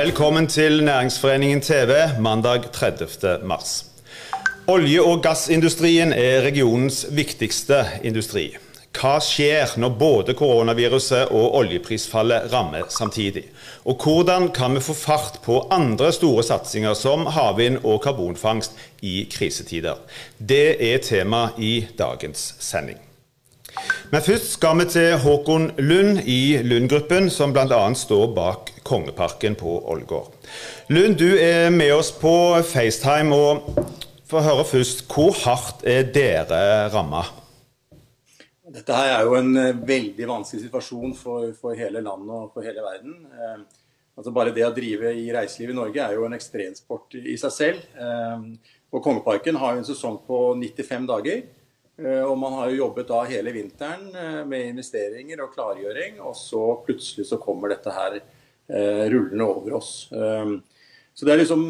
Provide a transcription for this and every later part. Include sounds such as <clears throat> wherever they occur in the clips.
Velkommen til Næringsforeningen TV mandag 30. mars. Olje- og gassindustrien er regionens viktigste industri. Hva skjer når både koronaviruset og oljeprisfallet rammer samtidig? Og hvordan kan vi få fart på andre store satsinger som havvind og karbonfangst i krisetider? Det er tema i dagens sending. Men først skal vi til Håkon Lund i Lund-gruppen, som bl.a. står bak Kongeparken på Ålgård. Lund, du er med oss på FaceTime. og Få høre først, hvor hardt er dere ramma? Dette her er jo en eh, veldig vanskelig situasjon for, for hele landet og for hele verden. Eh, altså bare det å drive i reiseliv i Norge er jo en ekstremsport i seg selv. Eh, og Kongeparken har jo en sesong på 95 dager. Eh, og man har jo jobbet da hele vinteren eh, med investeringer og klargjøring. Og så plutselig så kommer dette her eh, rullende over oss. så det er liksom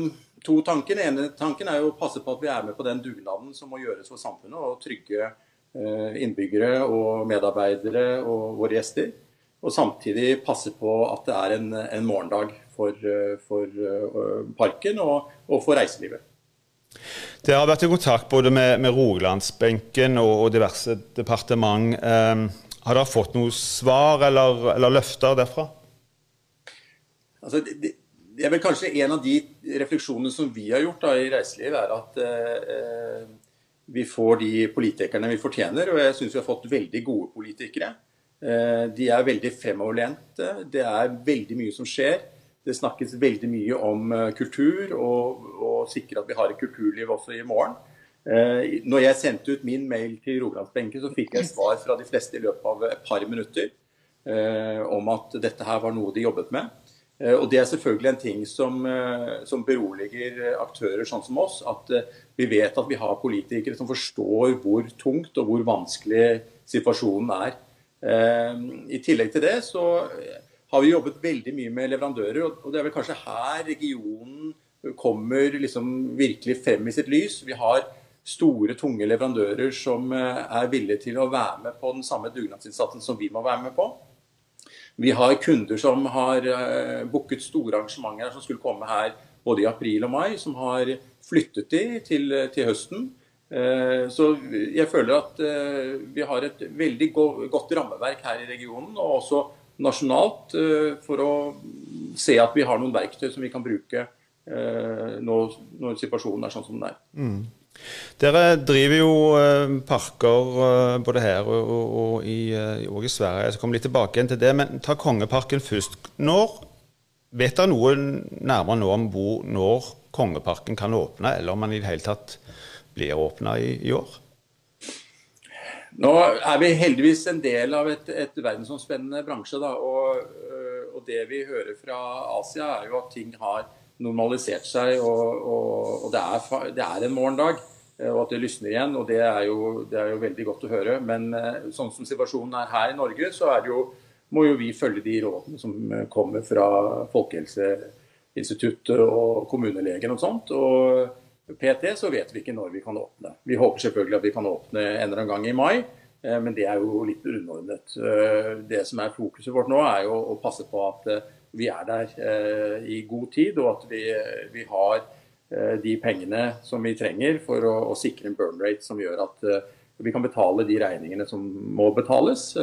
to tanker. Den ene tanken er jo å passe på at vi er med på den dugnaden som må gjøres for samfunnet. og trygge innbyggere og medarbeidere og våre gjester. Og samtidig passe på at det er en, en morgendag for, for parken og, og, for reiselivet. Dere har vært i kontakt både med, med Rogalandsbenken og, og, diverse departement. Um, har dere fått noe svar eller, eller løfter derfra? Altså, det, det, er vel kanskje en av de refleksjonene som vi har gjort da, i reiselivet, er at eh, vi får de politikerne vi fortjener. Og jeg syns vi har fått veldig gode politikere. Eh, de er veldig fremoverlente. Det er veldig mye som skjer. Det snakkes veldig mye om eh, kultur, og, og sikre at vi har et kulturliv også i morgen. Eh, når jeg sendte ut min mail til Rogalandsbenken, så fikk jeg svar fra de fleste i løpet av et par minutter om at dette her var noe de jobbet med. Eh, og Det er selvfølgelig en ting som, eh, som, beroliger aktører sånn som oss. At eh, vi vet at vi har politikere som forstår hvor tungt og hvor vanskelig situasjonen er. I tillegg til det så har vi jobbet veldig mye med leverandører. Og det er vel kanskje her regionen kommer liksom virkelig frem i sitt lys. Vi har store, tunge leverandører som er villige til å være med på den samme dugnadsinnsatsen som vi må være med på. Vi har kunder som har uh, booket store arrangementer som skulle komme her både i april og mai, som har flyttet de til, til høsten. Uh, så jeg føler at vi har et veldig godt rammeverk her i regionen, og også nasjonalt, for å se at vi har noen verktøy som vi kan bruke når, når situasjonen er sånn som den er. Mm. Dere driver jo eh, parker eh, både her og, og, i, eh, og, i, Sverige. Jeg skal komme litt tilbake igjen til det. Men ta Kongeparken først. Når, vet dere noe nærmere nå om hvor, når Kongeparken kan åpne, eller om den i det hele tatt blir åpna i, i, år? Nå er vi heldigvis en del av et, et verdensomspennende bransje. Da, og, og, det vi hører fra Asia, er jo at ting har normalisert seg, og, og, og det, er, det, er, en morgendag. Eh, og at det lysner igjen. og Det er jo, det er jo veldig godt å høre. Men eh, sånn som situasjonen er her i Norge, så jo, må jo vi følge de rådene som kommer fra Folkehelseinstituttet og kommunelegen og sånt. og PT så vet vi ikke når vi kan åpne. Vi håper selvfølgelig at vi kan åpne en eller annen gang i mai, men det er jo litt underordnet. Det som er fokuset vårt nå, er jo å passe på at vi er der eh, i god tid, og at vi, vi har eh, de pengene som vi trenger for å, å, sikre en burn rate som gjør at eh, vi kan betale de regningene som må betales.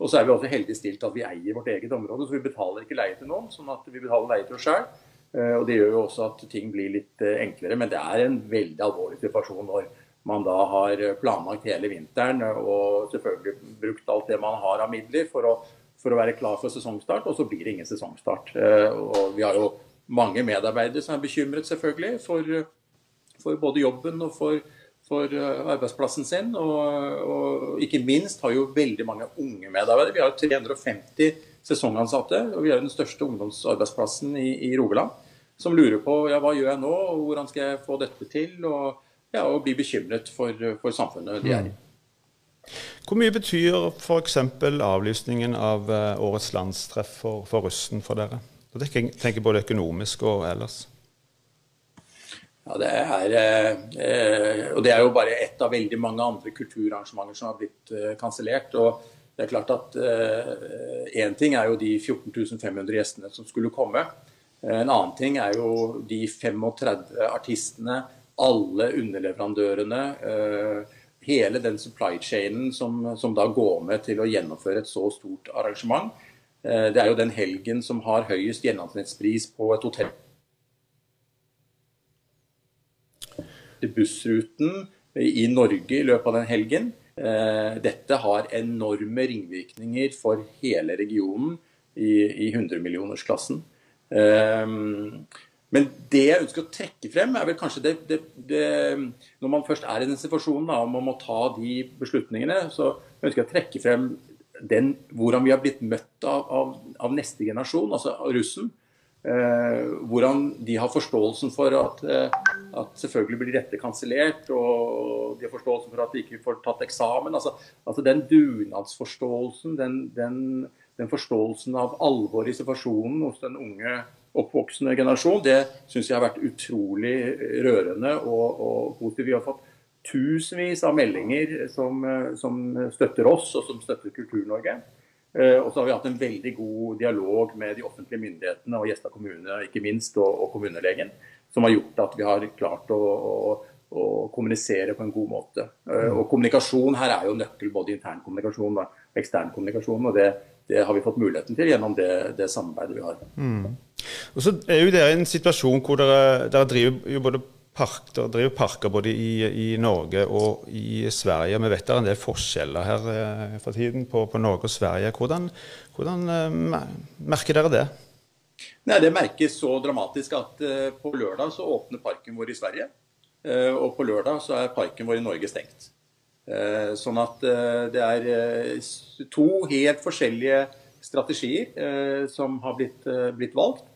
Og så er vi også heldig stilt at vi eier vårt eget område, så vi betaler ikke leie til noen. sånn at vi betaler leie til oss sjøl. Og det gjør jo også at ting blir litt enklere. Men det er en veldig alvorlig situasjon når man da har planlagt hele vinteren og selvfølgelig brukt alt det man har av midler for å for å være klar for sesongstart, og så blir det ingen sesongstart. Eh, og vi har jo mange medarbeidere som er bekymret selvfølgelig for, for både jobben og for, for eh, arbeidsplassen sin. Og, og, ikke minst har jo veldig mange unge medarbeidere. Vi har jo 350 sesongansatte, og vi er jo den største ungdomsarbeidsplassen i, i Rogaland. Som lurer på ja, hva gjør jeg nå, og hvordan skal jeg få dette til? Og, ja, og bli bekymret for, for samfunnet de er i. Hvor mye betyr f.eks. avlysningen av eh, årets landstreff for, for russen for dere? Jeg tenker både økonomisk og ellers. Ja, det er, eh, og det er jo bare ett av veldig mange andre kulturarrangementer som har blitt eh, kansellert. Og det er klart at én eh, ting er jo de 14.500 gjestene som skulle komme. En annen ting er jo de 35 artistene, alle underleverandørene. Hele den supply chainen som, som da går med til å gjennomføre et så stort arrangement. Det er jo den helgen som har høyest gjennomsnittspris på et hotell. Bussruten i Norge i løpet av den helgen. Dette har enorme ringvirkninger for hele regionen i, i 100-millionersklassen. Men det jeg ønsker å trekke frem, er vel kanskje det, det, det Når man først er i den situasjonen da, å ta de beslutningene, så ønsker jeg å trekke frem den, hvordan vi har blitt møtt av, av, av neste generasjon, altså russen. Eh, hvordan de har forståelsen for at, eh, at selvfølgelig blir dette kansellert, og de har forståelsen for at de ikke får tatt eksamen. Altså, altså Den dugnadsforståelsen, den, den, den, forståelsen av alvoret i situasjonen hos den unge oppvoksende generasjon, det syns jeg har vært utrolig rørende og, og positivt. Vi har fått tusenvis av meldinger som, eh, som støtter oss, og som støtter Kultur-Norge. Eh, og så har vi hatt en veldig god dialog med de offentlige myndighetene og Gjesta kommune ikke minst, og, og, kommunelegen, som har gjort at vi har klart å, å, å kommunisere på en god måte. Eh, og kommunikasjon her er jo nøkkel, både intern kommunikasjon og ekstern kommunikasjon. og det, det har vi fått muligheten til gjennom det, det samarbeidet vi har. Mm. Og så er jo dere i en situasjon hvor dere, dere driver jo både park, der driver parker både i, i, Norge og i Sverige. Vi vet det er en del forskjeller her eh, for tiden på, på Norge og Sverige. Hvordan, hvordan eh, merker dere det? Nei, Det merkes så dramatisk at eh, på lørdag så åpner parken vår i Sverige. Og på lørdag så er parken vår i Norge stengt. Sånn at det er to helt forskjellige strategier som har blitt, blitt valgt.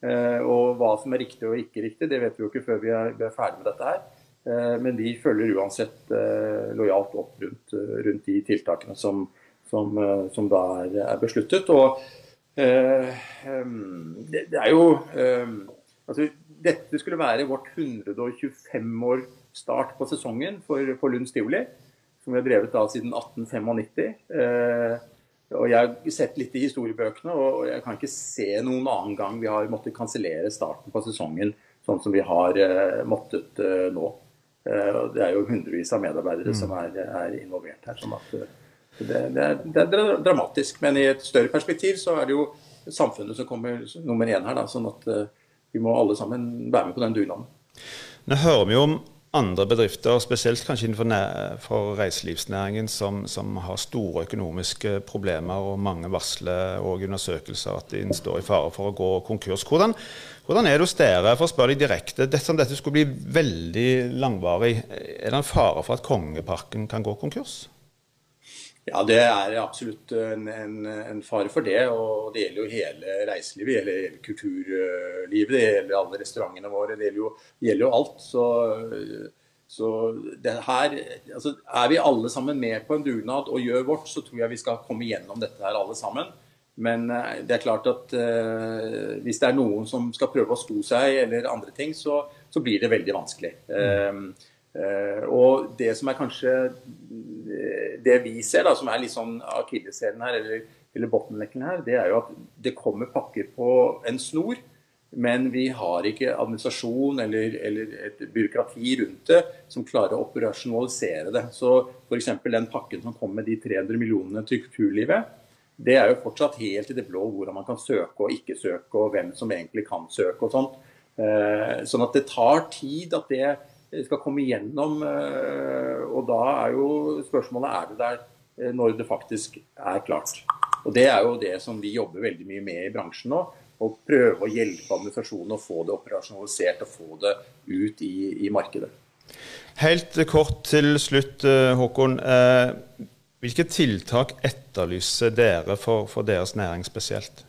Eh, og hva som er riktig og ikke riktig, det vet vi jo ikke før vi er, vi er ferdig med dette her. Eh, men vi følger uansett eh, lojalt opp rundt, rundt de tiltakene som, som, som da er, er, besluttet. Og det, det er jo altså, Dette skulle være vårt 125 år start på sesongen for, for Lund Stivoli, som vi har drevet da siden 1895. Og Jeg har sett litt i historiebøkene, og jeg kan ikke se noen annen gang vi har måttet kansellere starten på sesongen sånn som vi har uh, måttet uh, nå. Uh, det er jo hundrevis av medarbeidere mm. som er, er, involvert her. sånn at det, det, er, det, er, dramatisk. Men i et større perspektiv så er det jo samfunnet som kommer nummer én her. Da, sånn at vi må alle sammen være med på den dugnaden. Nå hører vi jo om andre bedrifter, spesielt kanskje innenfor reiselivsnæringen, som, som, har store økonomiske problemer, og mange varsler og undersøkelser at de står i fare for å gå konkurs. Hvordan, hvordan er det hos dere, for å spørre deg direkte, dersom dette skulle bli veldig langvarig, er det en fare for at Kongeparken kan gå konkurs? Ja, det er absolutt en, en, en, fare for det. Og det gjelder jo hele reiselivet, gjelder hele kulturlivet, det gjelder alle restaurantene våre. Det gjelder jo, det gjelder jo alt. Så, så her altså, Er vi alle sammen med på en dugnad og gjør vårt, så tror jeg vi skal komme gjennom dette her alle sammen. Men eh, det er klart at eh, hvis det er noen som skal prøve å sko seg eller andre ting, så, så blir det veldig vanskelig. Mm. Eh, uh, og det som er kanskje det vi ser, da, som er litt sånn akilleshælen her, eller, eller bottlenecken her, det er jo at det kommer pakker på en snor. Men vi har ikke administrasjon eller, eller et byråkrati rundt det som klarer å operasjonalisere det. Så f.eks. den pakken som kom med de 300 millionene til kulturlivet, det er jo fortsatt helt i det blå hvordan man kan søke og ikke søke, og hvem som egentlig kan søke og sånt. Eh, sånn at det tar tid at det skal komme igjennom. Eh, og da er jo spørsmålet er det der eh, når det faktisk er klart. Og Det er jo det som vi jobber veldig mye med i bransjen nå. Å prøve å hjelpe administrasjonen å få det operasjonalisert og få det ut i, i markedet. Helt kort til slutt, eh, Håkon. Hvilke tiltak etterlyser dere for, for deres næring spesielt?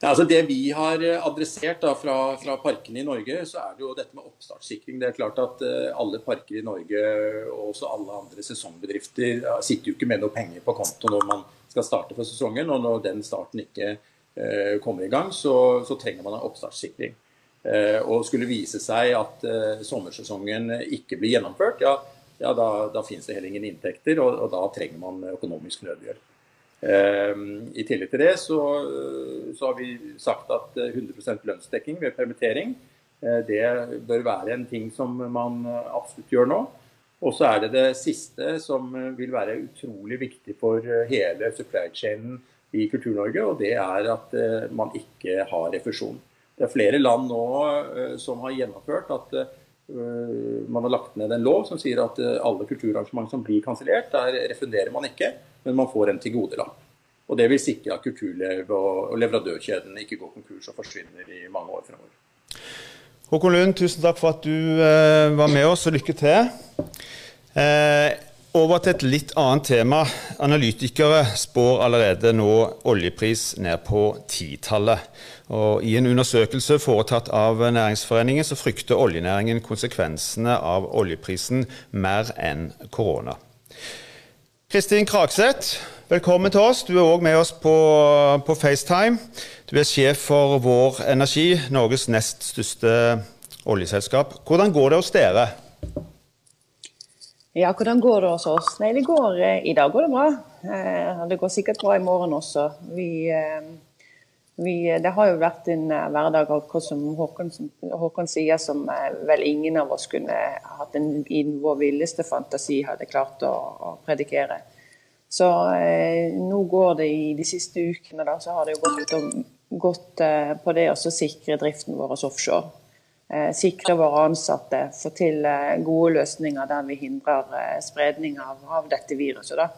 Ja, altså det vi har eh, adressert da, fra, fra, parkene i Norge, så er det jo dette med oppstartssikring. Det er klart at uh, alle parker i Norge og også alle andre sesongbedrifter sitter jo ikke med noe penger på konto når man skal starte for sesongen. Og når den starten ikke uh, kommer i gang, så, så, trenger man en oppstartssikring. og skulle vise seg at sommersesongen ikke blir gjennomført, ja, ja da, da finnes det heller ingen inntekter, og, og da trenger man økonomisk nødhjelp. I tillegg til det så, så har vi sagt at 100% lønnsdekking ved permittering det bør være en ting som man absolutt gjør nå. Og så er det det siste som vil være utrolig viktig for hele supply chainen i Kultur-Norge, og det er at man ikke har refusjon. Det er flere land nå som har gjennomført at Eh, man har lagt ned en lov som sier at eh, alle kulturarrangement som blir kansellert, der refunderer man ikke, men man får en tilgodelapp. Og Det vil sikre at kulturlev og leverandørkjeden ikke går konkurs og forsvinner i mange år fremover. Håkon Lund, tusen takk for at du eh, var med oss, og lykke til. Eh, over til et litt annet tema. Analytikere spår allerede nå oljepris ned på titallet. I en undersøkelse foretatt av Næringsforeningen så frykter oljenæringen konsekvensene av oljeprisen mer enn korona. Kristin Krakseth, velkommen til oss. Du er òg med oss på, på, FaceTime. Du er sjef for Vår Energi, Norges nest største oljeselskap. Hvordan går det hos dere? Ja, hvordan går det hos oss? Nei, det går, eh, I dag går det bra. Eh, det går sikkert bra i morgen også. Vi eh, vi, det har jo vært en uh, hverdag akkurat som Håkon, Håkon, sier, som uh, vel ingen av oss kunne hatt en, i vår villeste fantasi hadde klart å, å predikere. Så eh, nå går det i de siste ukene, da, så har det jo gått, gått på det å sikre driften vår offshore. sikre våre ansatte, få til gode løsninger der vi hindrer spredning av, av dette viruset. da.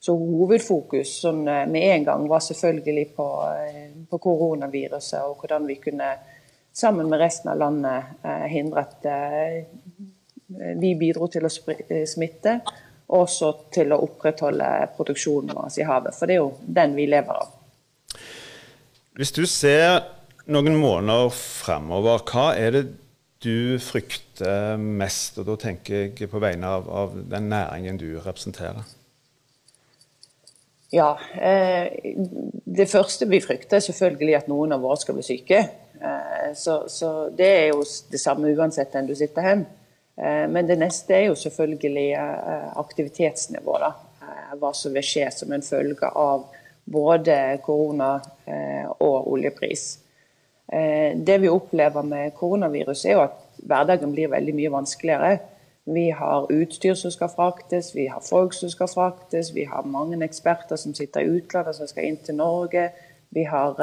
Så hovedfokus sånn, eh, med en gang var selvfølgelig på, eh, på, koronaviruset og hvordan vi kunne sammen med resten av landet eh, hindre at eh, vi bidro til å eh, smitte, og også til å opprettholde produksjonen vår i havet. For det er jo den vi lever av. Hvis du ser noen måneder fremover, hva er det du frykter mest? Og da tenker jeg på vegne av, av den næringen du representerer. Ja. Eh, det første vi frykter, er selvfølgelig at noen av våre skal bli syke. Eh, så, så, det er jo det samme uansett enn du sitter hjemme. Eh, men det neste er jo selvfølgelig aktivitetsnivået. Hva som vil skje som en følge av både korona og oljepris. Det vi opplever med koronavirus, er jo at hverdagen blir veldig mye vanskeligere. Vi har utstyr som skal fraktes, vi har folk som skal fraktes, vi har mange eksperter som sitter i utlandet som skal inn til Norge. Vi har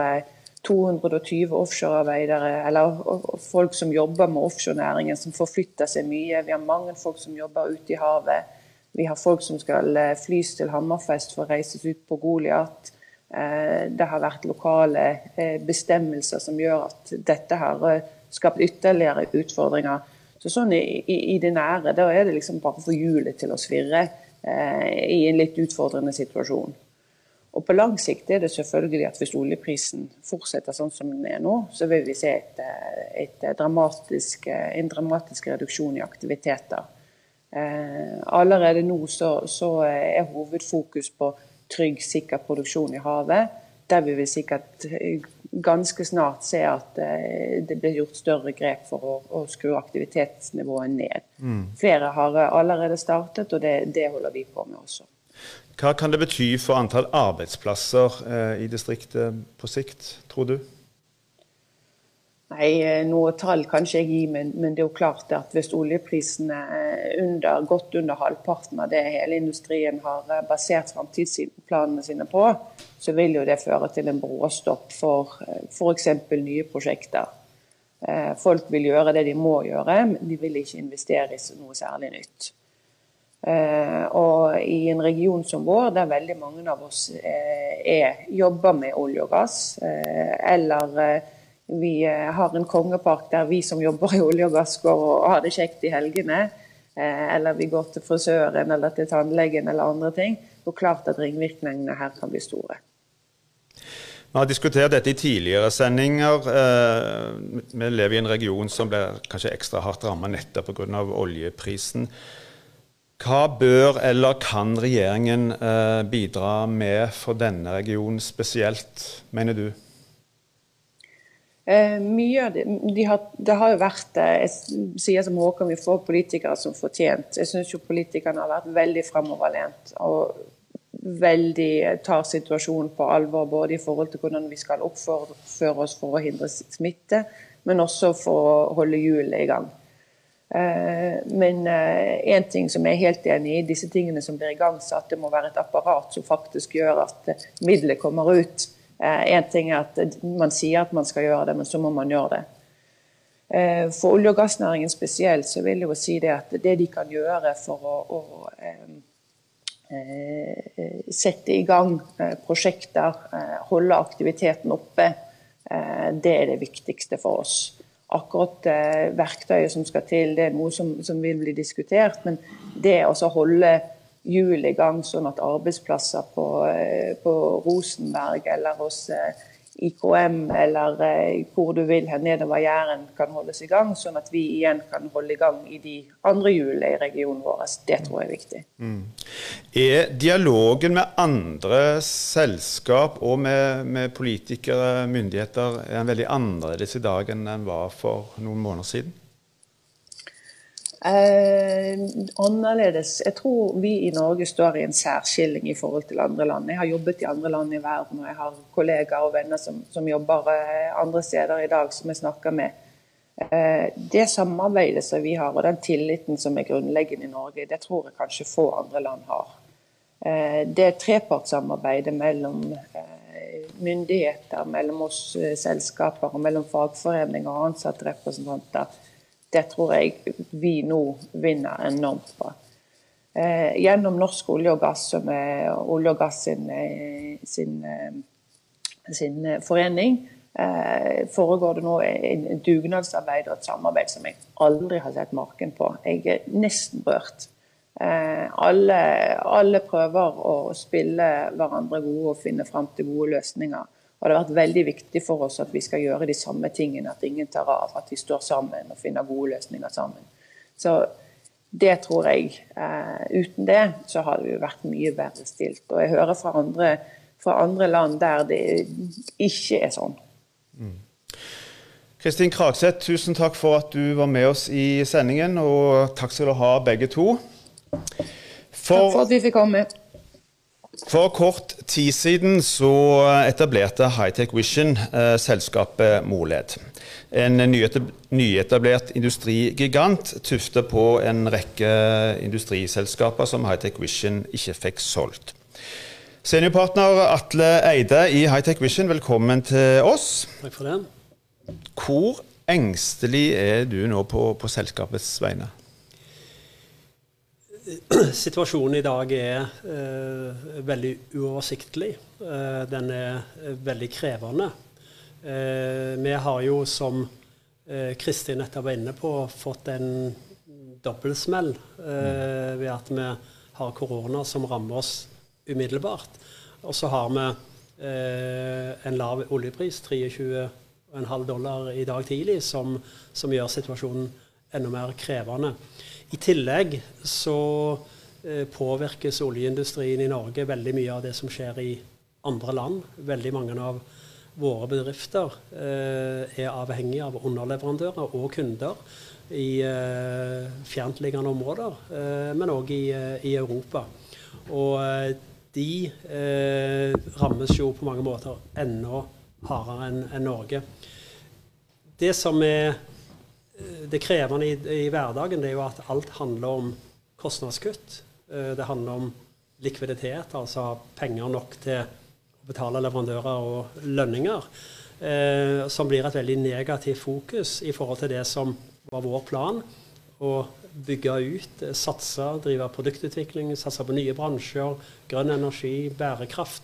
220 eh, offshorearbeidere, eller folk som jobber med offshorenæringen, som forflytter seg mye. Vi har mange folk som jobber ute i havet. Vi har folk som skal eh, flys til Hammerfest for å reises ut på Goliat. Eh, det har vært lokale bestemmelser som gjør at dette har skapt ytterligere utfordringer. Så sånn i, i, i, det nære, da er det liksom bare å få hjulet til å svirre eh, i en litt utfordrende situasjon. Og på lang sikt er det selvfølgelig at hvis oljeprisen fortsetter sånn som den er nå, så vil vi se et, eh, et dramatisk, eh, en dramatisk reduksjon i aktiviteter. Eh, allerede nå så, så, er hovedfokus på trygg, sikker produksjon i havet. Der vi vil sikkert ganske snart se at eh, det blir gjort større grep for å, å skru aktivitetsnivået ned. Mm. Flere har eh, allerede startet, og det, det, holder vi på med også. Hva kan det bety for antall arbeidsplasser eh, i distriktet på sikt, tror du? Nei, eh, noe tall kan ikke jeg gi, men, men, det er jo klart at hvis oljeprisene er under, godt under halvparten av det hele industrien har basert framtidsplanene sine på, så vil jo det føre til en bråstopp for eh, f.eks. nye prosjekter. Folk vil gjøre det de må gjøre, men de vil ikke investere i noe særlig nytt. Og i en region som vår, der veldig mange av oss er, jobber med olje og gass, eller vi eh, har en kongepark der vi som jobber i olje og gass går og har det kjekt i helgene. Eh, eller vi går til frisøren eller til tannlegen eller andre ting. Er klart at ringvirkningene her kan bli store. Vi har diskutert dette i tidligere sendinger. Eh, vi lever i en region som blir kanskje ekstra hardt rammet nettopp pga. oljeprisen. Hva bør eller kan regjeringen bidra med for denne regionen spesielt, mener du? Eh, mye av det, de har, det har jo vært eh, Jeg sier som Håkon, vi får politikere som fortjent. Jeg syns jo politikerne har vært veldig framoverlent. Og veldig tar situasjonen på alvor, både i forhold til hvordan vi skal oppføre oss for å hindre smitte, men også for å holde hjulene i gang. Eh, men én eh, ting som jeg er helt enig i, disse tingene som blir igangsatt, det må være et apparat som faktisk gjør at midlet kommer ut. Én eh, ting er at man sier at man skal gjøre det, men så må man gjøre det. For olje- og gassnæringen spesielt så vil jeg jo si det at det de kan gjøre for å, å eh, sette i gang prosjekter, eh, holde aktiviteten oppe, eh, det er det viktigste for oss akkurat eh, verktøyet som skal til, det er noe som, som vil bli diskutert. Men det å holde hjulet i gang, sånn at arbeidsplasser på, eh, på Rosenberg eller hos eh, IKM eller eh, hvor du vil her nedover Jæren kan holdes i gang, sånn at vi igjen kan holde i gang i de andre hjulene i regionen vår. Det tror jeg er viktig. Mm. Er dialogen med andre selskap og med, med politikere, myndigheter, er veldig annerledes i dag enn den var for noen måneder siden? Eh, annerledes. Jeg tror vi i Norge står i en særskilling i forhold til andre land. Jeg har jobbet i andre land i verden, og jeg har kollegaer og venner som, som jobber eh, andre steder i dag, som jeg snakker med. Eh, det samarbeidet som vi har, og den tilliten som er grunnleggende i Norge, det tror jeg kanskje få andre land har. Eh, det trepartssamarbeidet mellom eh, myndigheter, mellom oss eh, selskaper og mellom fagforeninger og ansattrepresentanter det tror jeg vi nå vinner enormt på. Eh, gjennom Norsk olje og gass, som er olje og gass sin, eh, sin, eh, sin eh, forening, eh, foregår det nå en, dugnadsarbeid og et samarbeid som jeg aldri har sett maken på. Jeg er nesten rørt. Eh, alle, alle, prøver å spille hverandre gode og finne fram til gode løsninger. Og det har vært veldig viktig for oss at vi skal gjøre de samme tingene, at ingen tar av, at vi står sammen og finner gode løsninger sammen. Så det tror jeg. Eh, uten det så hadde vi vært mye bedre stilt. Og jeg hører fra andre, fra andre land der det ikke er sånn. Mm. Kristin Kragseth, tusen takk for at du var med oss i sendingen, og takk skal du ha begge to. For, takk for at vi fikk komme. For kort tid siden så etablerte Hightech Vision eh, selskapet Moled. En nyetablert industrigigant tuftet på en rekke industriselskaper som Hightech Vision ikke fikk solgt. Seniorpartner Atle Eide i Hightech Vision, velkommen til oss. Takk for det. Hvor engstelig er du nå på, på selskapets vegne? <clears throat> Situasjonen i dag er eh, veldig uoversiktlig. Eh, den er veldig krevende. Eh, vi har jo, som Kristin nettopp var inne på, fått en dobbeltsmell mm. ved at vi har korona som rammer oss umiddelbart. Og så har vi en lav oljepris, 23,5 dollar i dag tidlig, som, som gjør situasjonen enda mer krevende. I tillegg så eh, påvirkes oljeindustrien i Norge veldig mye av det som skjer i andre land. Veldig mange av våre bedrifter eh, er avhengige av underleverandører og kunder i eh, fjerntliggende områder, men òg i, Europa. Og de rammes jo på mange måter enda hardere enn en Norge. Det som er det krevende i, i, hverdagen det er jo at alt handler om kostnadskutt. Eh, det handler om likviditet, altså penger nok til å betale leverandører og lønninger. Eh, som blir et veldig negativt fokus i forhold til det som var vår plan. Å bygge ut, eh, satse, drive produktutvikling, satse på nye bransjer, grønn energi, bærekraft.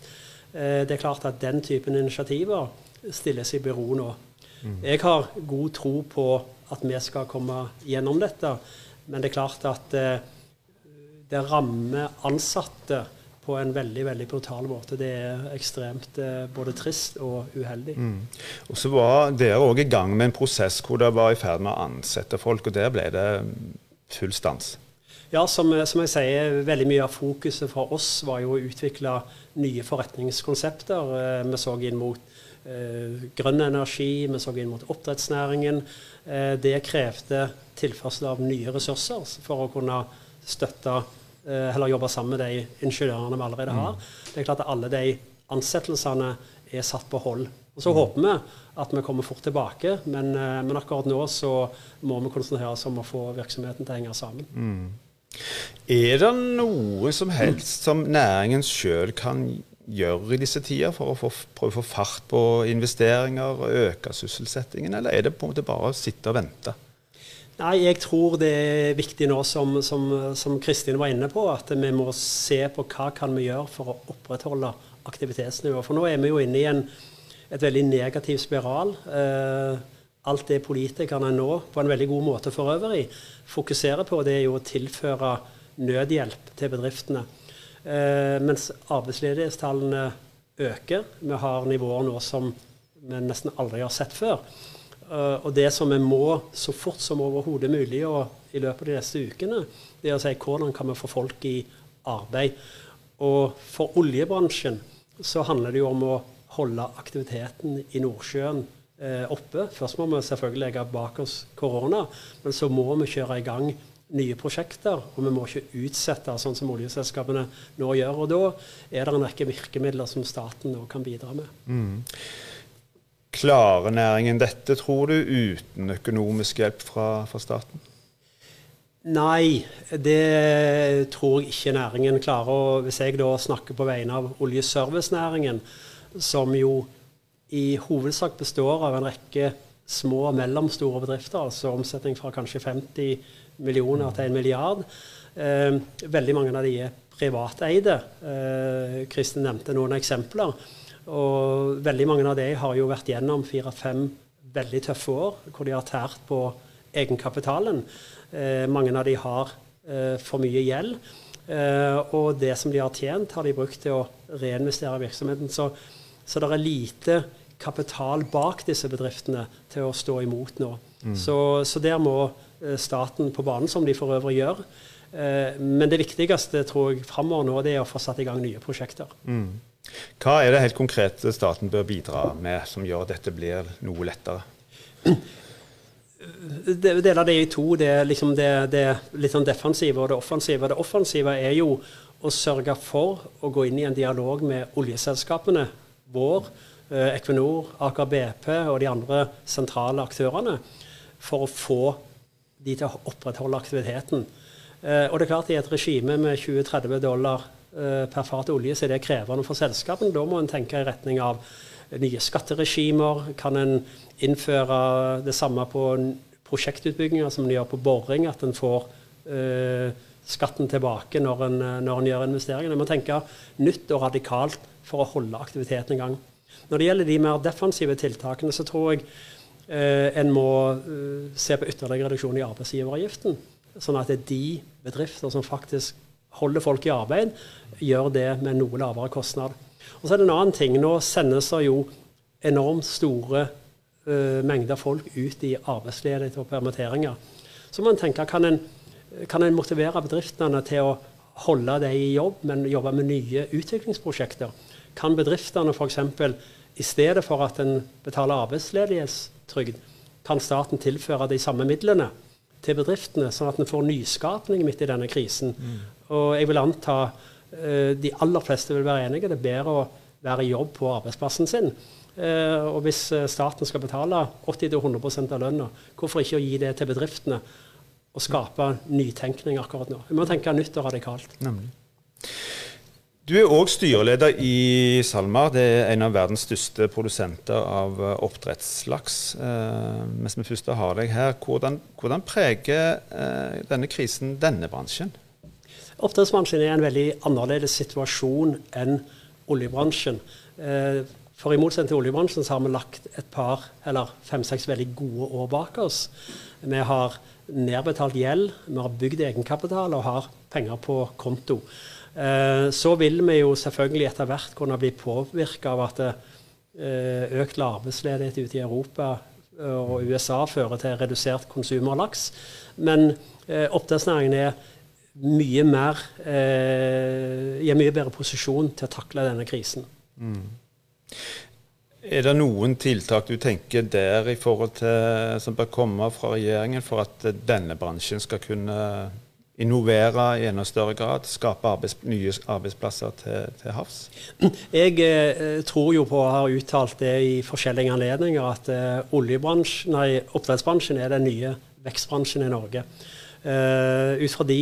Eh, det er klart at den typen initiativer stilles i bero nå. Mm. Jeg har god tro på at vi skal komme gjennom dette. Men det er klart at eh, det rammer ansatte på en veldig veldig brutal måte. Det er ekstremt eh, både trist og uheldig. Mm. Og så var Dere òg i gang med en prosess hvor dere var i ferd med å ansette folk, og der ble det full stans? Ja, som, som, jeg sier, veldig mye av fokuset for oss var jo å utvikle nye forretningskonsepter. Eh, vi så inn mot grønn energi, vi så inn mot oppdrettsnæringen. Eh, det krevde tilførsel av nye ressurser for å kunne støtte eller jobbe sammen med de ingeniørene vi allerede har. Det er klart at alle de ansettelsene er satt på hold. Og Så håper vi at vi kommer fort tilbake, men, men akkurat nå så må vi konsentrere oss om å få virksomheten til å henge sammen. Mm. Er det noe som helst som næringen sjøl kan gjøre i disse tider for å få, prøve å få fart på investeringer og øke sysselsettingen, eller er det på en måte bare å sitte og vente? Nei, jeg tror det er viktig nå, som, som, som Kristin var inne på, at vi må se på hva kan vi gjøre for å opprettholde aktivitetsnivået. For nå er vi jo inne i en et veldig negativ spiral. Eh, alt det politikerne nå, på en veldig god måte for øvrig, fokuserer på, det er jo å tilføre nødhjelp til bedriftene. Eh, mens arbeidsledighetstallene øker. Vi har nivåer nå som vi nesten aldri har sett før. Uh, og det som vi må så fort som overhodet mulig og i løpet av de neste ukene, det er å si hvordan kan vi få folk i arbeid. Og for oljebransjen så handler det jo om å holde aktiviteten i Nordsjøen eh, oppe. Først må vi selvfølgelig legge bak oss korona, men så må vi kjøre i gang nye prosjekter. Og vi må ikke utsette sånn som oljeselskapene nå gjør. Og da er det en rekke virkemidler som staten nå kan bidra med. Mm. Klarer næringen dette, tror du, uten økonomisk hjelp fra, fra staten? Nei, det tror jeg ikke næringen klarer. Og hvis jeg da snakker på vegne av oljeservicenæringen, som jo i hovedsak består av en rekke små og mellomstore bedrifter, altså omsetning fra kanskje 50 millioner til en milliard. Eh, veldig mange av de er privateide. Eh, Kristin nevnte noen eksempler. Og veldig mange av de har jo vært gjennom fire-fem veldig tøffe år, hvor de har tært på egenkapitalen. Eh, mange av de har eh, for mye gjeld. Eh, og det som de har tjent, har de brukt til å reinvestere i virksomheten. Så så det er lite kapital bak disse bedriftene til å stå imot nå. Mm. Så, så, der må staten på banen, som de for øvrig gjør. Eh, men det viktigste tror jeg framover nå, det er å få satt i gang nye prosjekter. Mm. Hva er det helt konkrete staten bør bidra med som gjør at dette blir noe lettere? Deler det i to. Det er liksom det, det litt sånn defensive og det offensive. Det offensive er jo å sørge for å gå inn i en dialog med oljeselskapene vår, eh, Equinor, Aker BP og de andre sentrale aktørene for å få de til å opprettholde aktiviteten. Eh, og det er klart I et regime med 20-30 dollar eh, per fat olje så er det krevende for selskapene. Da må en tenke i retning av nye skatteregimer. Kan en innføre det samme på prosjektutbygginger som en gjør på boring? At en får skatten tilbake når en, når en gjør investeringene. En må tenke nytt og radikalt for å holde aktiviteten i gang. Når det gjelder de mer defensive tiltakene, så tror jeg eh, en må uh, se på ytterligere reduksjon i arbeidsgiveravgiften. Sånn at det er de bedrifter som faktisk holder folk i arbeid, gjør det med noe lavere kostnad. Og så er det en annen ting. Nå sendes det jo enormt store uh, mengder folk ut i arbeidsledighet og permitteringer. Så man tenker, kan en, kan en motivere bedriftene til å holde dem i jobb, men jobbe med nye utviklingsprosjekter? kan bedriftene f.eks. i stedet for at en betaler arbeidsledighetstrygd, kan staten tilføre de samme midlene til bedriftene, sånn at en får nyskapning midt i denne krisen. Mm. Og jeg vil anta uh, de aller fleste vil være enige. Det er bedre å være i jobb på arbeidsplassen sin. Uh, og hvis uh, staten skal betale 80-100% av lønna, hvorfor ikke å gi det til bedriftene og skape nytenkning akkurat nå? Vi må tenke nytt og radikalt. Nemlig. Du er òg styreleder i SalMar. Det er en av verdens største produsenter av eh, oppdrettslaks. Eh, mens vi først har deg her, hvordan, hvordan preger eh, denne krisen denne bransjen? Oppdrettsbransjen er en veldig annerledes situasjon enn oljebransjen. Eh, for i motsetning til oljebransjen så har vi lagt et par, eller fem-seks veldig gode år bak oss. Vi har nedbetalt gjeld, vi har bygd egenkapital og har penger på konto. Eh, så vil vi jo selvfølgelig etter hvert kunne bli påvirka av at eh, økt arbeidsledighet ute i Europa eh, og USA fører til redusert konsum av laks. Men oppdrettsnæringen er mye mer i en mye bedre posisjon til å takle denne krisen. Mm. Er det noen tiltak du tenker der i forhold til, som bør komme fra regjeringen for at denne bransjen skal kunne innovere i enda større grad? Skape arbeids, nye arbeidsplasser til, til havs? Jeg eh, tror jo på, og har uttalt det i forskjellige anledninger, at eh, nei, oppdrettsbransjen er den nye vekstbransjen i Norge. Eh, ut fra de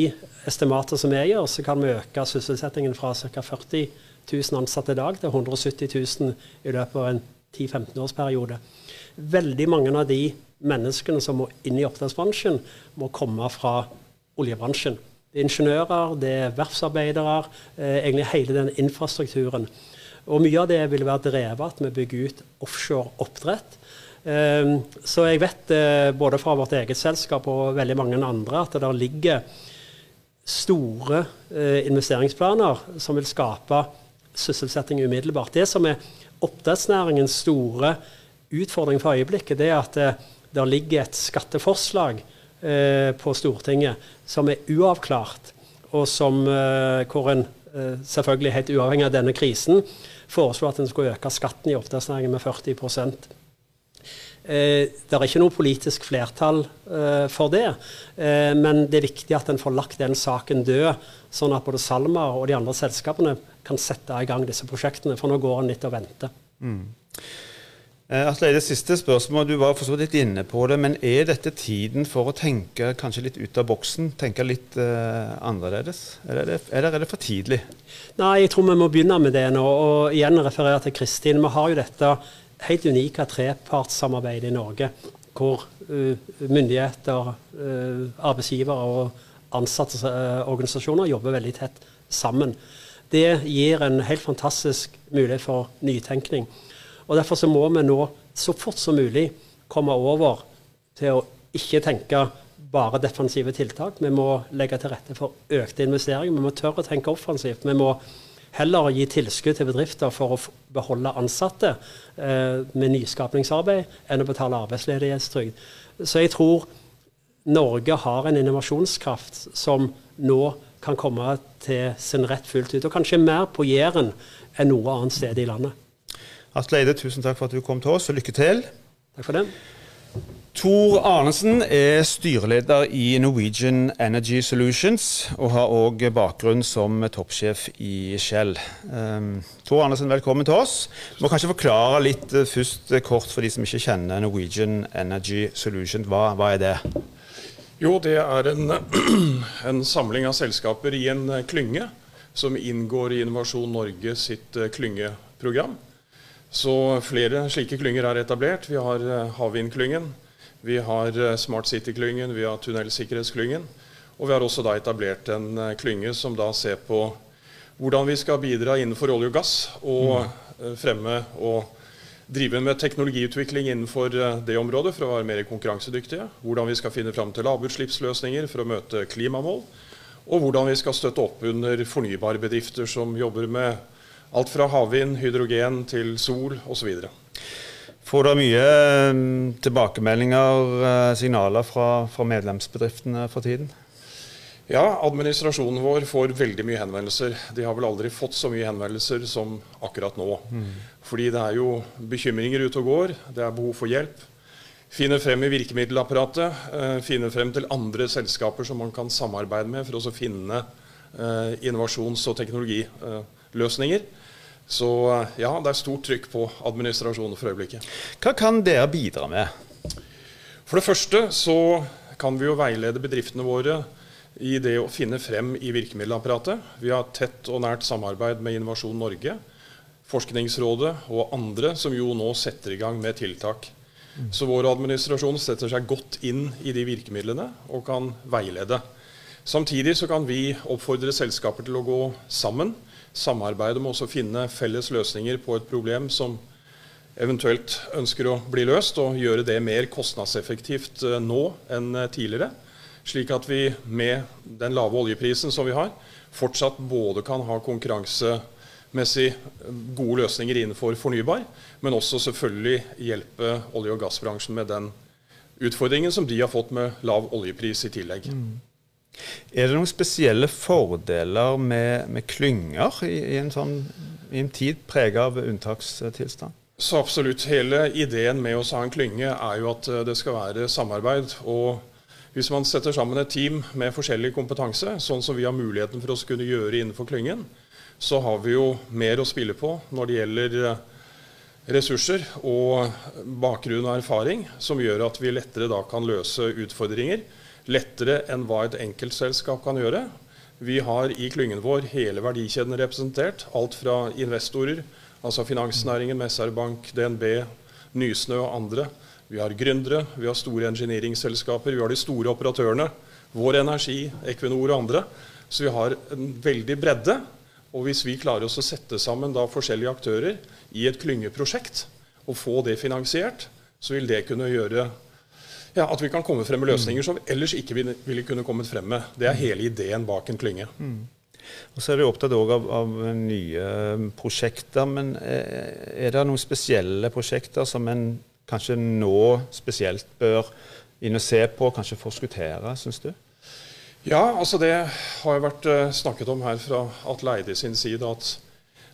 estimater som vi gjør, så kan vi øke sysselsettingen fra ca. 40 000 ansatte i dag til 170 000 i løpet av en 10-15-årsperiode. Veldig mange av de menneskene som må inn i oppdrettsbransjen, må komme fra oljebransjen. Det er ingeniører, det er verftsarbeidere, eh, egentlig hele den infrastrukturen. Og mye av det vil være drevet at vi bygger ut offshore oppdrett. Eh, så jeg vet eh, både fra vårt eget selskap og veldig mange andre at det der ligger store eh, investeringsplaner som vil skape sysselsetting umiddelbart. Det som er oppdrettsnæringens store utfordring for øyeblikket, det er at det, det ligger et skatteforslag eh, på Stortinget som er uavklart, og som, eh, hvor en eh, selvfølgelig helt uavhengig av denne krisen foreslo at en skulle øke skatten i oppdrettsnæringen med 40 Eh, det er ikke noe politisk flertall eh, for det, eh, men det er viktig at en får lagt den saken død, sånn at både SalMar og de andre selskapene kan sette i gang disse prosjektene. For nå går en litt og venter. Mm. Eh, Atle, det siste spørsmålet, Du var for så vidt inne på det, men er dette tiden for å tenke kanskje litt ut av boksen? Tenke litt uh, annerledes? Eller er er det for tidlig? Nei, jeg tror vi må begynne med det nå. Og igjen referere til Kristin. Vi har jo dette helt unike trepartssamarbeidet i Norge. Hvor uh, myndigheter, uh, arbeidsgivere og ansatteorganisasjoner jobber veldig tett sammen. Det gir en helt fantastisk mulighet for nytenkning. Og Derfor så må vi nå så fort som mulig komme over til å ikke tenke bare defensive tiltak. Vi må legge til rette for økte investeringer. Vi må tørre å tenke offensivt. Vi må heller gi tilskudd til bedrifter for å beholde ansatte eh, med nyskapningsarbeid enn å betale arbeidsledighetstrygd. Så jeg tror Norge har en innovasjonskraft som nå kan komme til sin rett fullt ut. Og kanskje mer på Jæren enn noe annet sted i landet. Atle Eide, tusen takk for at du kom til oss, og lykke til. Takk for det. Tor Arnesen er styreleder i Norwegian Energy Solutions, og har òg bakgrunn som toppsjef i Shell. Um, Tor Arnesen, velkommen til oss. Du må kanskje forklare litt uh, først uh, kort for de som ikke kjenner Norwegian Energy Solutions. Hva, hva er det? Jo, det er en, <clears throat> en, samling av selskaper i en uh, klynge som inngår i Innovasjon Norge sitt klyngeprogram. Så flere slike klynger er etablert. Vi har eh, Havvindklyngen, vi har eh, Smart City-klyngen, vi har Tunnelsikkerhetsklyngen. Og vi har også da etablert en eh, klynge som da ser på hvordan vi skal bidra innenfor olje og gass, og mm. fremme og drive med teknologiutvikling innenfor det området for å være mer konkurransedyktige. Hvordan vi skal finne fram til lavutslippsløsninger for å møte klimamål. Og hvordan vi skal støtte opp under fornybare bedrifter som jobber med Alt fra havvind, hydrogen til sol osv. Får dere mye mm, tilbakemeldinger, eh, signaler fra, fra, medlemsbedriftene for tiden? Ja, administrasjonen vår får veldig mye henvendelser. De har vel aldri fått så mye henvendelser som akkurat nå. Mm. Fordi det er jo bekymringer ute og går. Det er behov for hjelp. Finne frem i virkemiddelapparatet. Eh, finne frem til andre selskaper som man kan samarbeide med for å finne eh, innovasjons- og teknologiløsninger. Så ja, det er stort trykk på administrasjonen for øyeblikket. Hva kan dere bidra med? For det første så kan vi jo veilede bedriftene våre i det å finne frem i virkemiddelapparatet. Vi har tett og nært samarbeid med Innovasjon Norge, Forskningsrådet og andre som jo nå setter i gang med tiltak. Så vår administrasjon setter seg godt inn i de virkemidlene og kan veilede. Samtidig så kan vi oppfordre selskaper til å gå sammen samarbeide med å finne felles løsninger på et problem som eventuelt ønsker å bli løst, og gjøre det mer kostnadseffektivt eh, nå enn eh, tidligere. Slik at vi med den lave oljeprisen som vi har, fortsatt både kan ha konkurransemessig gode løsninger innenfor fornybar, men også selvfølgelig hjelpe olje- og gassbransjen med den utfordringen som de har fått med lav oljepris i tillegg. Mm. Er det noen spesielle fordeler med, med klynger i, i, en sånn, i, en tid preget av unntakstilstand? Så absolutt. Hele ideen med å ha en klynge er jo at eh, det skal være samarbeid. Og Hvis man setter sammen et team med forskjellig kompetanse, sånn som vi har muligheten for å kunne gjøre innenfor klyngen, så har vi jo mer å spille på når det gjelder eh, ressurser og bakgrunn og erfaring, som gjør at vi lettere da kan løse utfordringer. Lettere enn hva et enkeltselskap kan gjøre. Vi har i klyngen vår hele verdikjeden representert. Alt fra investorer, altså finansnæringen med SR-Bank, DNB, Nysnø og andre. Vi har gründere, vi har store engineeringselskaper, vi har de store operatørene. Vår Energi, Equinor og andre. Så vi har en veldig bredde. Og hvis vi klarer oss å sette sammen da forskjellige aktører i et klyngeprosjekt og få det finansiert, så vil det kunne gjøre ja, at vi kan komme frem med løsninger som ellers ikke ville kunne kommet frem med. Det er hele ideen bak en klynge. Mm. Og Så er du opptatt av, av, nye prosjekter. Men eh, er det noen spesielle prosjekter som en kanskje nå spesielt bør inn og se på, kanskje forskuttere, syns du? Ja, altså det har jo vært uh, snakket om her fra Atle Eide sin side at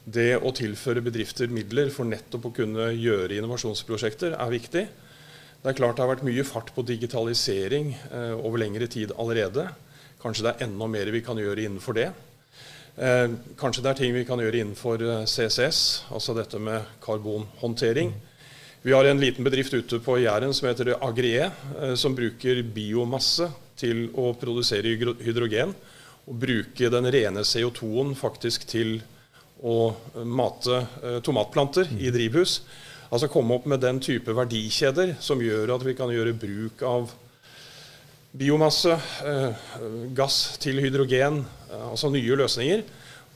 det å tilføre bedrifter midler for nettopp å kunne gjøre innovasjonsprosjekter er viktig. Det er klart det har vært mye fart på digitalisering eh, over lengre tid allerede. Kanskje det er enda mer vi kan gjøre innenfor det. Eh, kanskje det er ting vi kan gjøre innenfor CCS, altså dette med karbonhåndtering. Vi har en liten bedrift ute på Jæren som heter Agrie, som bruker biomasse til å produsere hydrogen og bruke den rene CO2-en faktisk til å mate eh, tomatplanter i drivhus. Altså komme opp med den type verdikjeder som gjør at vi kan gjøre bruk av biomasse, eh, gass til hydrogen, eh, altså nye løsninger.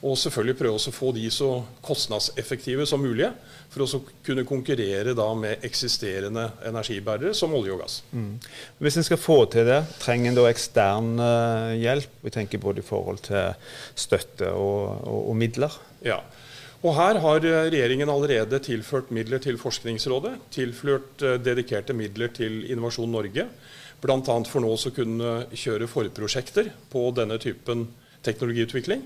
Og selvfølgelig prøve å få de så kostnadseffektive som mulig for å kunne konkurrere med eksisterende energibærere som olje og gass. Mm. Hvis en skal få til det, trenger en da ekstern uh, hjelp? Vi tenker både i forhold til støtte og, og, og midler. Ja. Og Her har regjeringen allerede tilført midler til Forskningsrådet. Tilført uh, dedikerte midler til Innovasjon Norge. Bl.a. for nå å kunne kjøre forprosjekter på denne typen teknologiutvikling.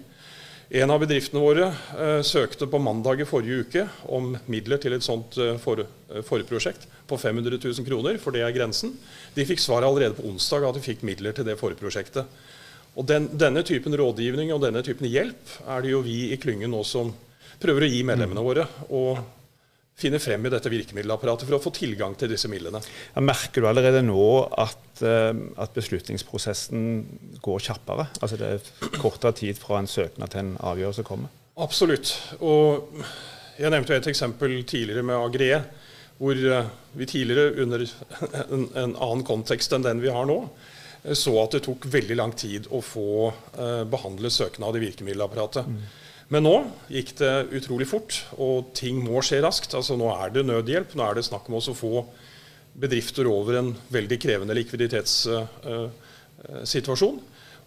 En av bedriftene våre eh, søkte på mandag i forrige uke om midler til et sånt eh, for, eh, forprosjekt på 500 000 kroner, for det er grensen. De fikk svar allerede på onsdag at de fikk midler til det forprosjektet. Og den, Denne typen rådgivning og denne typen hjelp er det jo vi i klyngen nå som prøver å gi medlemmene våre. og finne frem i dette virkemiddelapparatet for å få tilgang til disse midlene. Ja, merker du allerede nå at, uh, at, beslutningsprosessen går kjappere? Altså det er kortere tid fra en søknad til en avgjørelse kommer? Absolutt. Og jeg nevnte et eksempel tidligere med Agre, hvor uh, vi tidligere under en, en, annen kontekst enn den vi har nå, så at det tok veldig lang tid å få behandlet søknad i virkemiddelapparatet. Mm. Men nå gikk det utrolig fort, og ting må skje raskt. Altså Nå er det nødhjelp. Nå er det snakk om å få bedrifter over en veldig krevende likviditetssituasjon.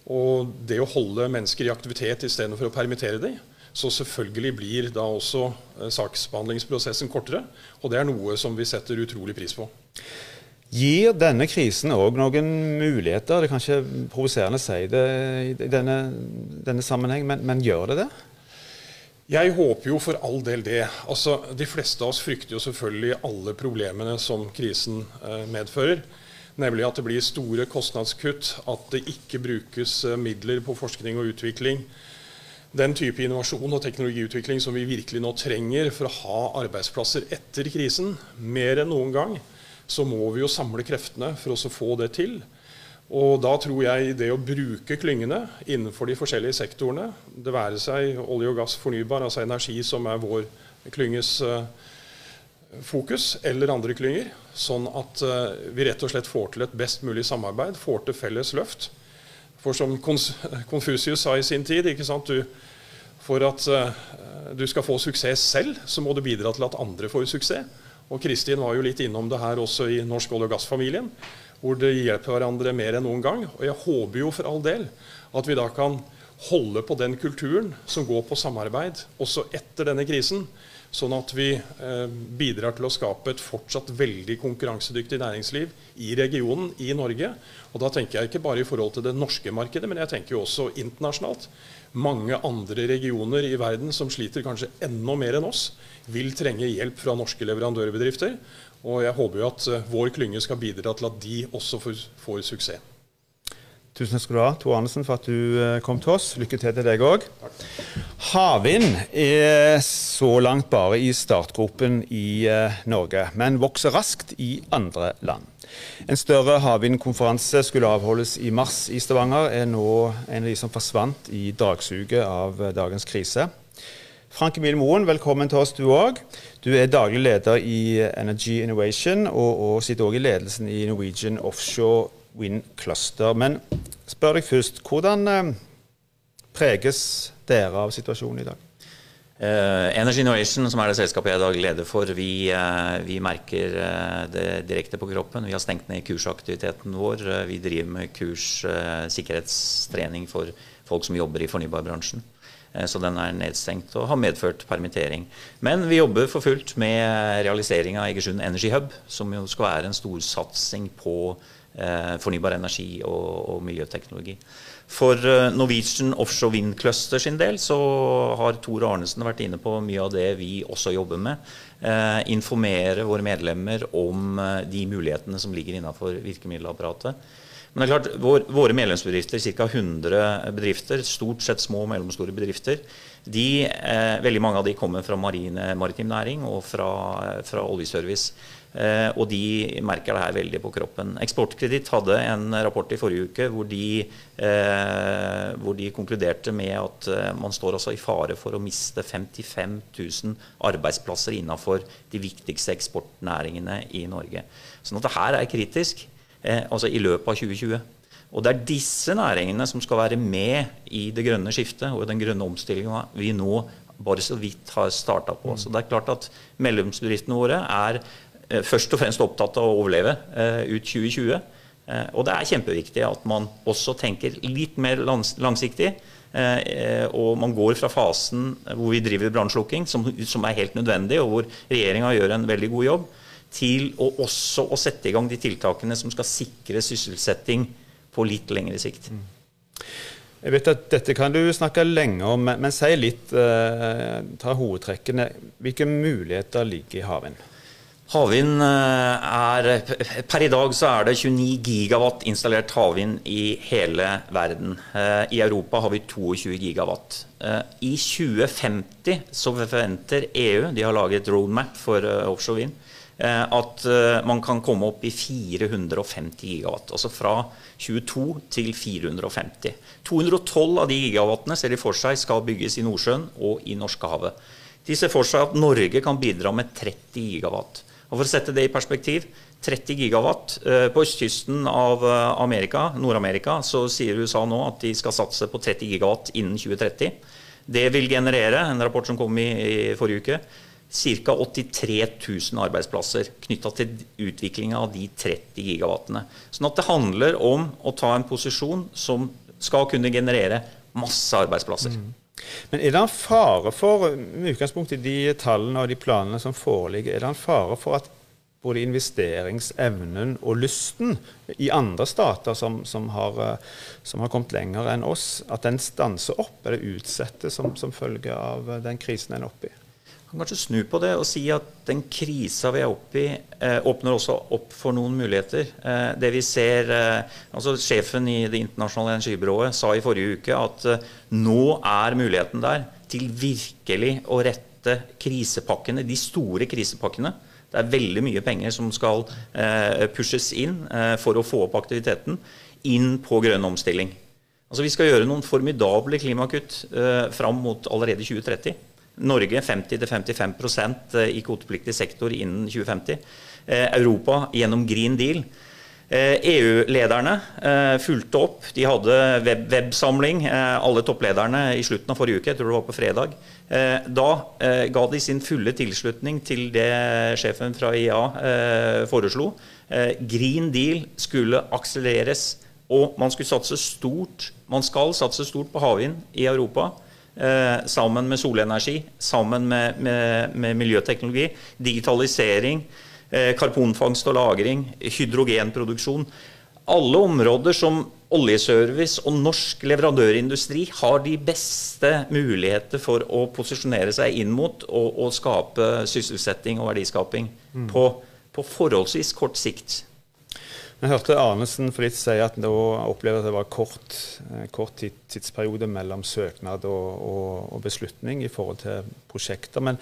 Og det å holde mennesker i aktivitet istedenfor å permittere dem. Så selvfølgelig blir da også eh, saksbehandlingsprosessen kortere. Og det er noe som vi setter utrolig pris på. Gir denne krisen òg noen muligheter? Det er kanskje provoserende å si det i denne, denne sammenheng, men, men gjør det det? Jeg håper jo for all del det. Altså, de fleste av oss frykter jo selvfølgelig alle problemene som krisen eh, medfører. Nemlig at det blir store kostnadskutt, at det ikke brukes eh, midler på forskning og utvikling. Den type innovasjon og teknologiutvikling som vi virkelig nå trenger for å ha arbeidsplasser etter krisen. Mer enn noen gang så må vi jo samle kreftene for å få det til. Og da tror jeg det å bruke klyngene innenfor de forskjellige sektorene, det være seg olje og gass, fornybar, altså energi som er vår klynges uh, fokus, eller andre klynger, sånn at uh, vi rett og slett får til et best mulig samarbeid, får til felles løft. For som Konfusius <laughs> sa i sin tid, du, for at uh, du skal få suksess selv, så må du bidra til at andre får suksess. Og Kristin var jo litt innom det her også i Norsk olje- og gassfamilien hvor det hjelper hverandre mer enn noen gang. Og jeg håper jo for all del at vi da kan holde på den kulturen som går på samarbeid også etter denne krisen. Sånn at vi eh, bidrar til å skape et fortsatt veldig konkurransedyktig næringsliv i regionen, i Norge. Og da tenker jeg ikke bare i forhold til det norske markedet, men jeg tenker jo også internasjonalt. Mange andre regioner i verden som sliter kanskje enda mer enn oss, vil trenge hjelp fra norske leverandørbedrifter. Og jeg håper jo at eh, vår klynge skal bidra til at de også får, får suksess. Tusen skal du ha, Tor Andersen, for at du eh, kom til oss. Lykke til til deg òg. Havvind er så langt bare i startgropen i eh, Norge, men vokser raskt i andre land. En større havvindkonferanse skulle avholdes i mars i Stavanger, er nå en av de som forsvant i dragsuget av dagens krise. Frank Emil Moen, velkommen til oss du òg. Du er daglig leder i Energy Innovation og, og sitter òg i ledelsen i Norwegian Offshore Wind Cluster. Men spør deg først, hvordan eh, preges dere av situasjonen i dag? Uh, Energy Innovation, som er det selskapet jeg er daglig leder for, vi, uh, vi merker uh, det direkte på kroppen. Vi har stengt ned kursaktiviteten vår. vi driver med kurs, sikkerhetstrening for folk som jobber i fornybarbransjen. Så den er nedstengt og har medført permittering. Men vi jobber for fullt med realisering av Egersund Energy Hub, som jo skal være en storsatsing på fornybar energi og, og miljøteknologi. For eh, Norwegian Offshore Wind Cluster sin del så har Tor Arnesen vært inne på mye av det vi også jobber med. Eh, informere våre medlemmer om eh, de mulighetene som ligger innenfor virkemiddelapparatet. Men det er klart, vår, Våre medlemsbedrifter, ca. 100 bedrifter, stort sett små og mellomstore bedrifter, de, eh, veldig mange av de kommer fra marine, maritim næring og fra, fra oljeservice. Eh, og de merker det her veldig på kroppen. Eksportkreditt hadde en rapport i forrige uke hvor de, eh, hvor de konkluderte med at eh, man står altså i fare for å miste 55 000 arbeidsplasser innenfor de viktigste eksportnæringene i Norge. Sånn at det her er kritisk altså i løpet av 2020. Og det er disse næringene som skal være med i det grønne skiftet og den grønne omstillinga vi nå bare så vidt har starta på. Så det er klart at Medlemsbedriftene våre er Eh, først og fremst opptatt av å overleve eh, ut 2020. Eh, og det er kjempeviktig at man også tenker litt mer langsiktig. Og man går fra fasen hvor vi driver brannslukking, som, er helt nødvendig, og hvor regjeringa gjør en veldig god jobb, til å også å sette i gang de tiltakene som skal sikre sysselsetting på litt lengre sikt. Mm. Jeg vet at Dette kan du snakke lenge om, men, men si litt, eh, ta hovedtrekkene. Hvilke muligheter ligger i havvind? Havvind eh, er Per i dag så er det 29 gigawatt installert havvind i hele verden. Eh, I Europa har vi 22 gigawatt. Eh, I 2050 så forventer EU, de har laget roadmap for offshore vind, at man kan komme opp i 450 gigawatt. Altså fra 22 til 450. 212 av de gigawattene ser de for seg skal bygges i Nordsjøen og i Norskehavet. De ser for seg at Norge kan bidra med 30 gigawatt. Og For å sette det i perspektiv 30 gigawatt eh, på østkysten av eh, Amerika, Nord-Amerika, så sier USA nå at de skal satse på 30 gigawatt innen 2030. Det vil generere, en rapport som kom i, i forrige uke, ca. 83 000 arbeidsplasser knytta til utviklinga av de 30 gigawattene. Sånn at det handler om å ta en posisjon som skal kunne generere masse arbeidsplasser. Mm. Men er det en fare for, med utgangspunkt i de tallene og de planene som foreligger, er det en fare for at både investeringsevnen og lysten i andre stater som, som, har, eh, som har, kommet lenger enn oss, at den stanser opp eller utsettes som, som følge av den krisen en er oppe i? Kan kanskje snu på det og si at den krisa vi er oppe i, eh, åpner også opp for noen muligheter. Eh, det vi ser, eh, altså Sjefen i Det internasjonale energibyrået sa i forrige uke at eh, nå er muligheten der til virkelig å rette krisepakkene, de store krisepakkene. Det er veldig mye penger som skal eh, pushes inn eh, for å få opp aktiviteten, inn på grønn omstilling. Altså Vi skal gjøre noen formidable klimakutt fram mot allerede 2030. Norge 50-55 eh, i kvotepliktig sektor innen 2050. Eh, Europa gjennom Green Deal. EU-lederne eh, e fulgte opp. De hadde web websamling, alle topplederne, i slutten av forrige uke. Jeg tror det var på fredag. Da ga de sin fulle tilslutning til det sjefen fra IA foreslo. Green Deal skulle akselereres, og man skulle satse stort. Man skal satse stort på havvind i Europa. Eh, sammen med solenergi, sammen med, med, med miljøteknologi, digitalisering, eh, karbonfangst og -lagring, hydrogenproduksjon. Alle områder som oljeservice og norsk leverandørindustri har de beste muligheter for å posisjonere seg inn mot og, og skape sysselsetting og verdiskaping mm. på, på forholdsvis kort sikt. Vi hørte Arnesen for litt si at nå opplever at det var kort, eh, kort tidsperiode mellom søknad og, og, og, beslutning i forhold til prosjekter. Men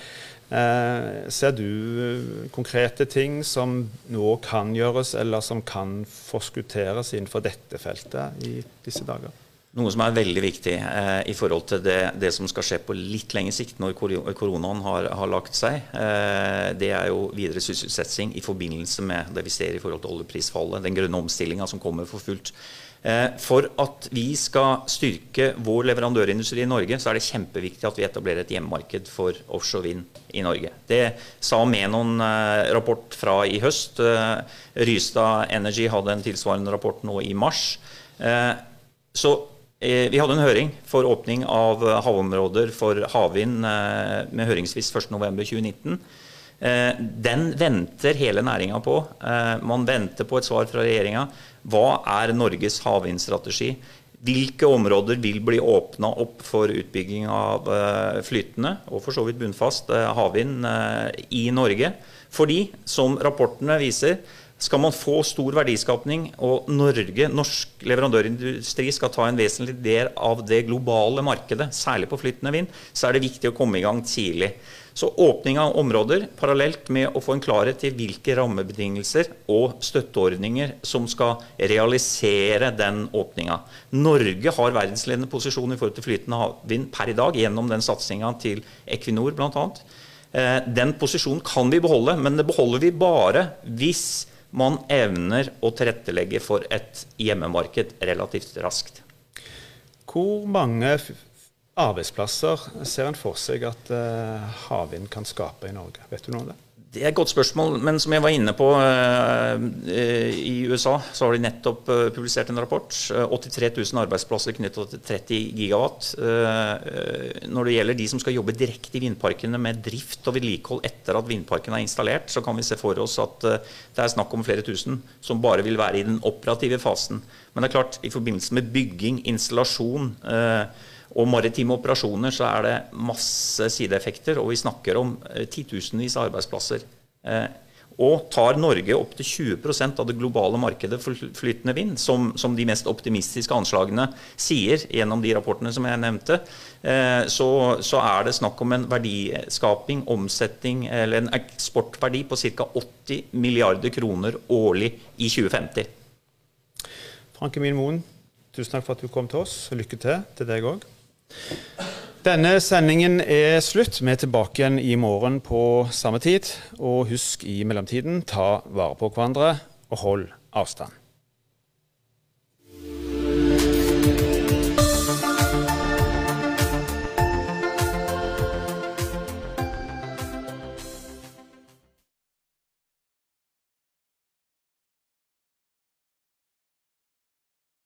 eh, ser du konkrete ting som nå kan gjøres, eller som kan forskutteres innenfor dette feltet i disse dager? Noe som er veldig viktig eh, i forhold til det, det, som skal skje på litt lengre sikt når koronaen har, har lagt seg, eh, det er jo videre sysselsetting i forbindelse med det vi ser i forhold til oljeprisfallet, den grønne omstillinga som kommer for fullt. Eh, for at vi skal styrke vår leverandørindustri i Norge, så er det kjempeviktig at vi etablerer et hjemmemarked for offshore vind i Norge. Det sa Menon eh, fra i høst. Eh, Rystad Energy hadde en tilsvarende rapport nå i mars. Eh, så vi hadde en høring for åpning av eh, havområder for havvind eh, med høringsfrist 1.11.2019. Den venter hele næringa på. Man venter på et svar fra regjeringa. Hva er Norges havvindstrategi? Hvilke områder vil bli åpna opp for utbygging av flytende og for så vidt bunnfast havvind i Norge? Fordi, som rapportene viser, skal man få stor verdiskapning, og Norge, norsk leverandørindustri skal ta en vesentlig del av det globale markedet, særlig på flytende vind, så er det viktig å komme i gang tidlig. Så åpning av områder parallelt med å få en klarhet til hvilke rammebetingelser og støtteordninger som skal realisere den åpninga. Norge har verdensledende posisjon i forhold til flytende havvind per i dag gjennom den satsinga til Equinor bl.a. Eh, den posisjonen kan vi beholde, men det beholder vi bare hvis man evner å tilrettelegge for et hjemmemarked relativt raskt. Hvor mange arbeidsplasser ser en for seg at uh, havvind kan skape i Norge? Vet du noe om det? Det er et godt spørsmål, men som jeg var inne på uh, i USA, så har de nettopp uh, publisert en rapport. 83 000 arbeidsplasser knyttet til 30 gigawatt. Når det gjelder de som skal jobbe direkte i vindparkene med drift og vedlikehold etter at vindparken er installert, så kan vi se for oss at det er snakk om flere tusen som bare vil være i den operative fasen. Men det er klart, i forbindelse med bygging, installasjon, og maritime operasjoner så er det masse sideeffekter, og vi snakker om eh, titusenvis av arbeidsplasser. Eh, og tar Norge opp til 20% av det globale markedet for flytende vind, som, som, de mest optimistiske anslagene sier gjennom de rapportene som jeg nevnte, eh, så, så, er det snakk om en verdiskaping, omsetning eller en eksportverdi på ca. 80 milliarder kroner årlig i 2050. Frank Emil Moen, tusen takk for at du kom til oss. Lykke til til deg òg. Denne sendingen er slutt. Vi er tilbake igjen i morgen på samme tid. Og husk i mellomtiden, ta vare på hverandre og hold avstand.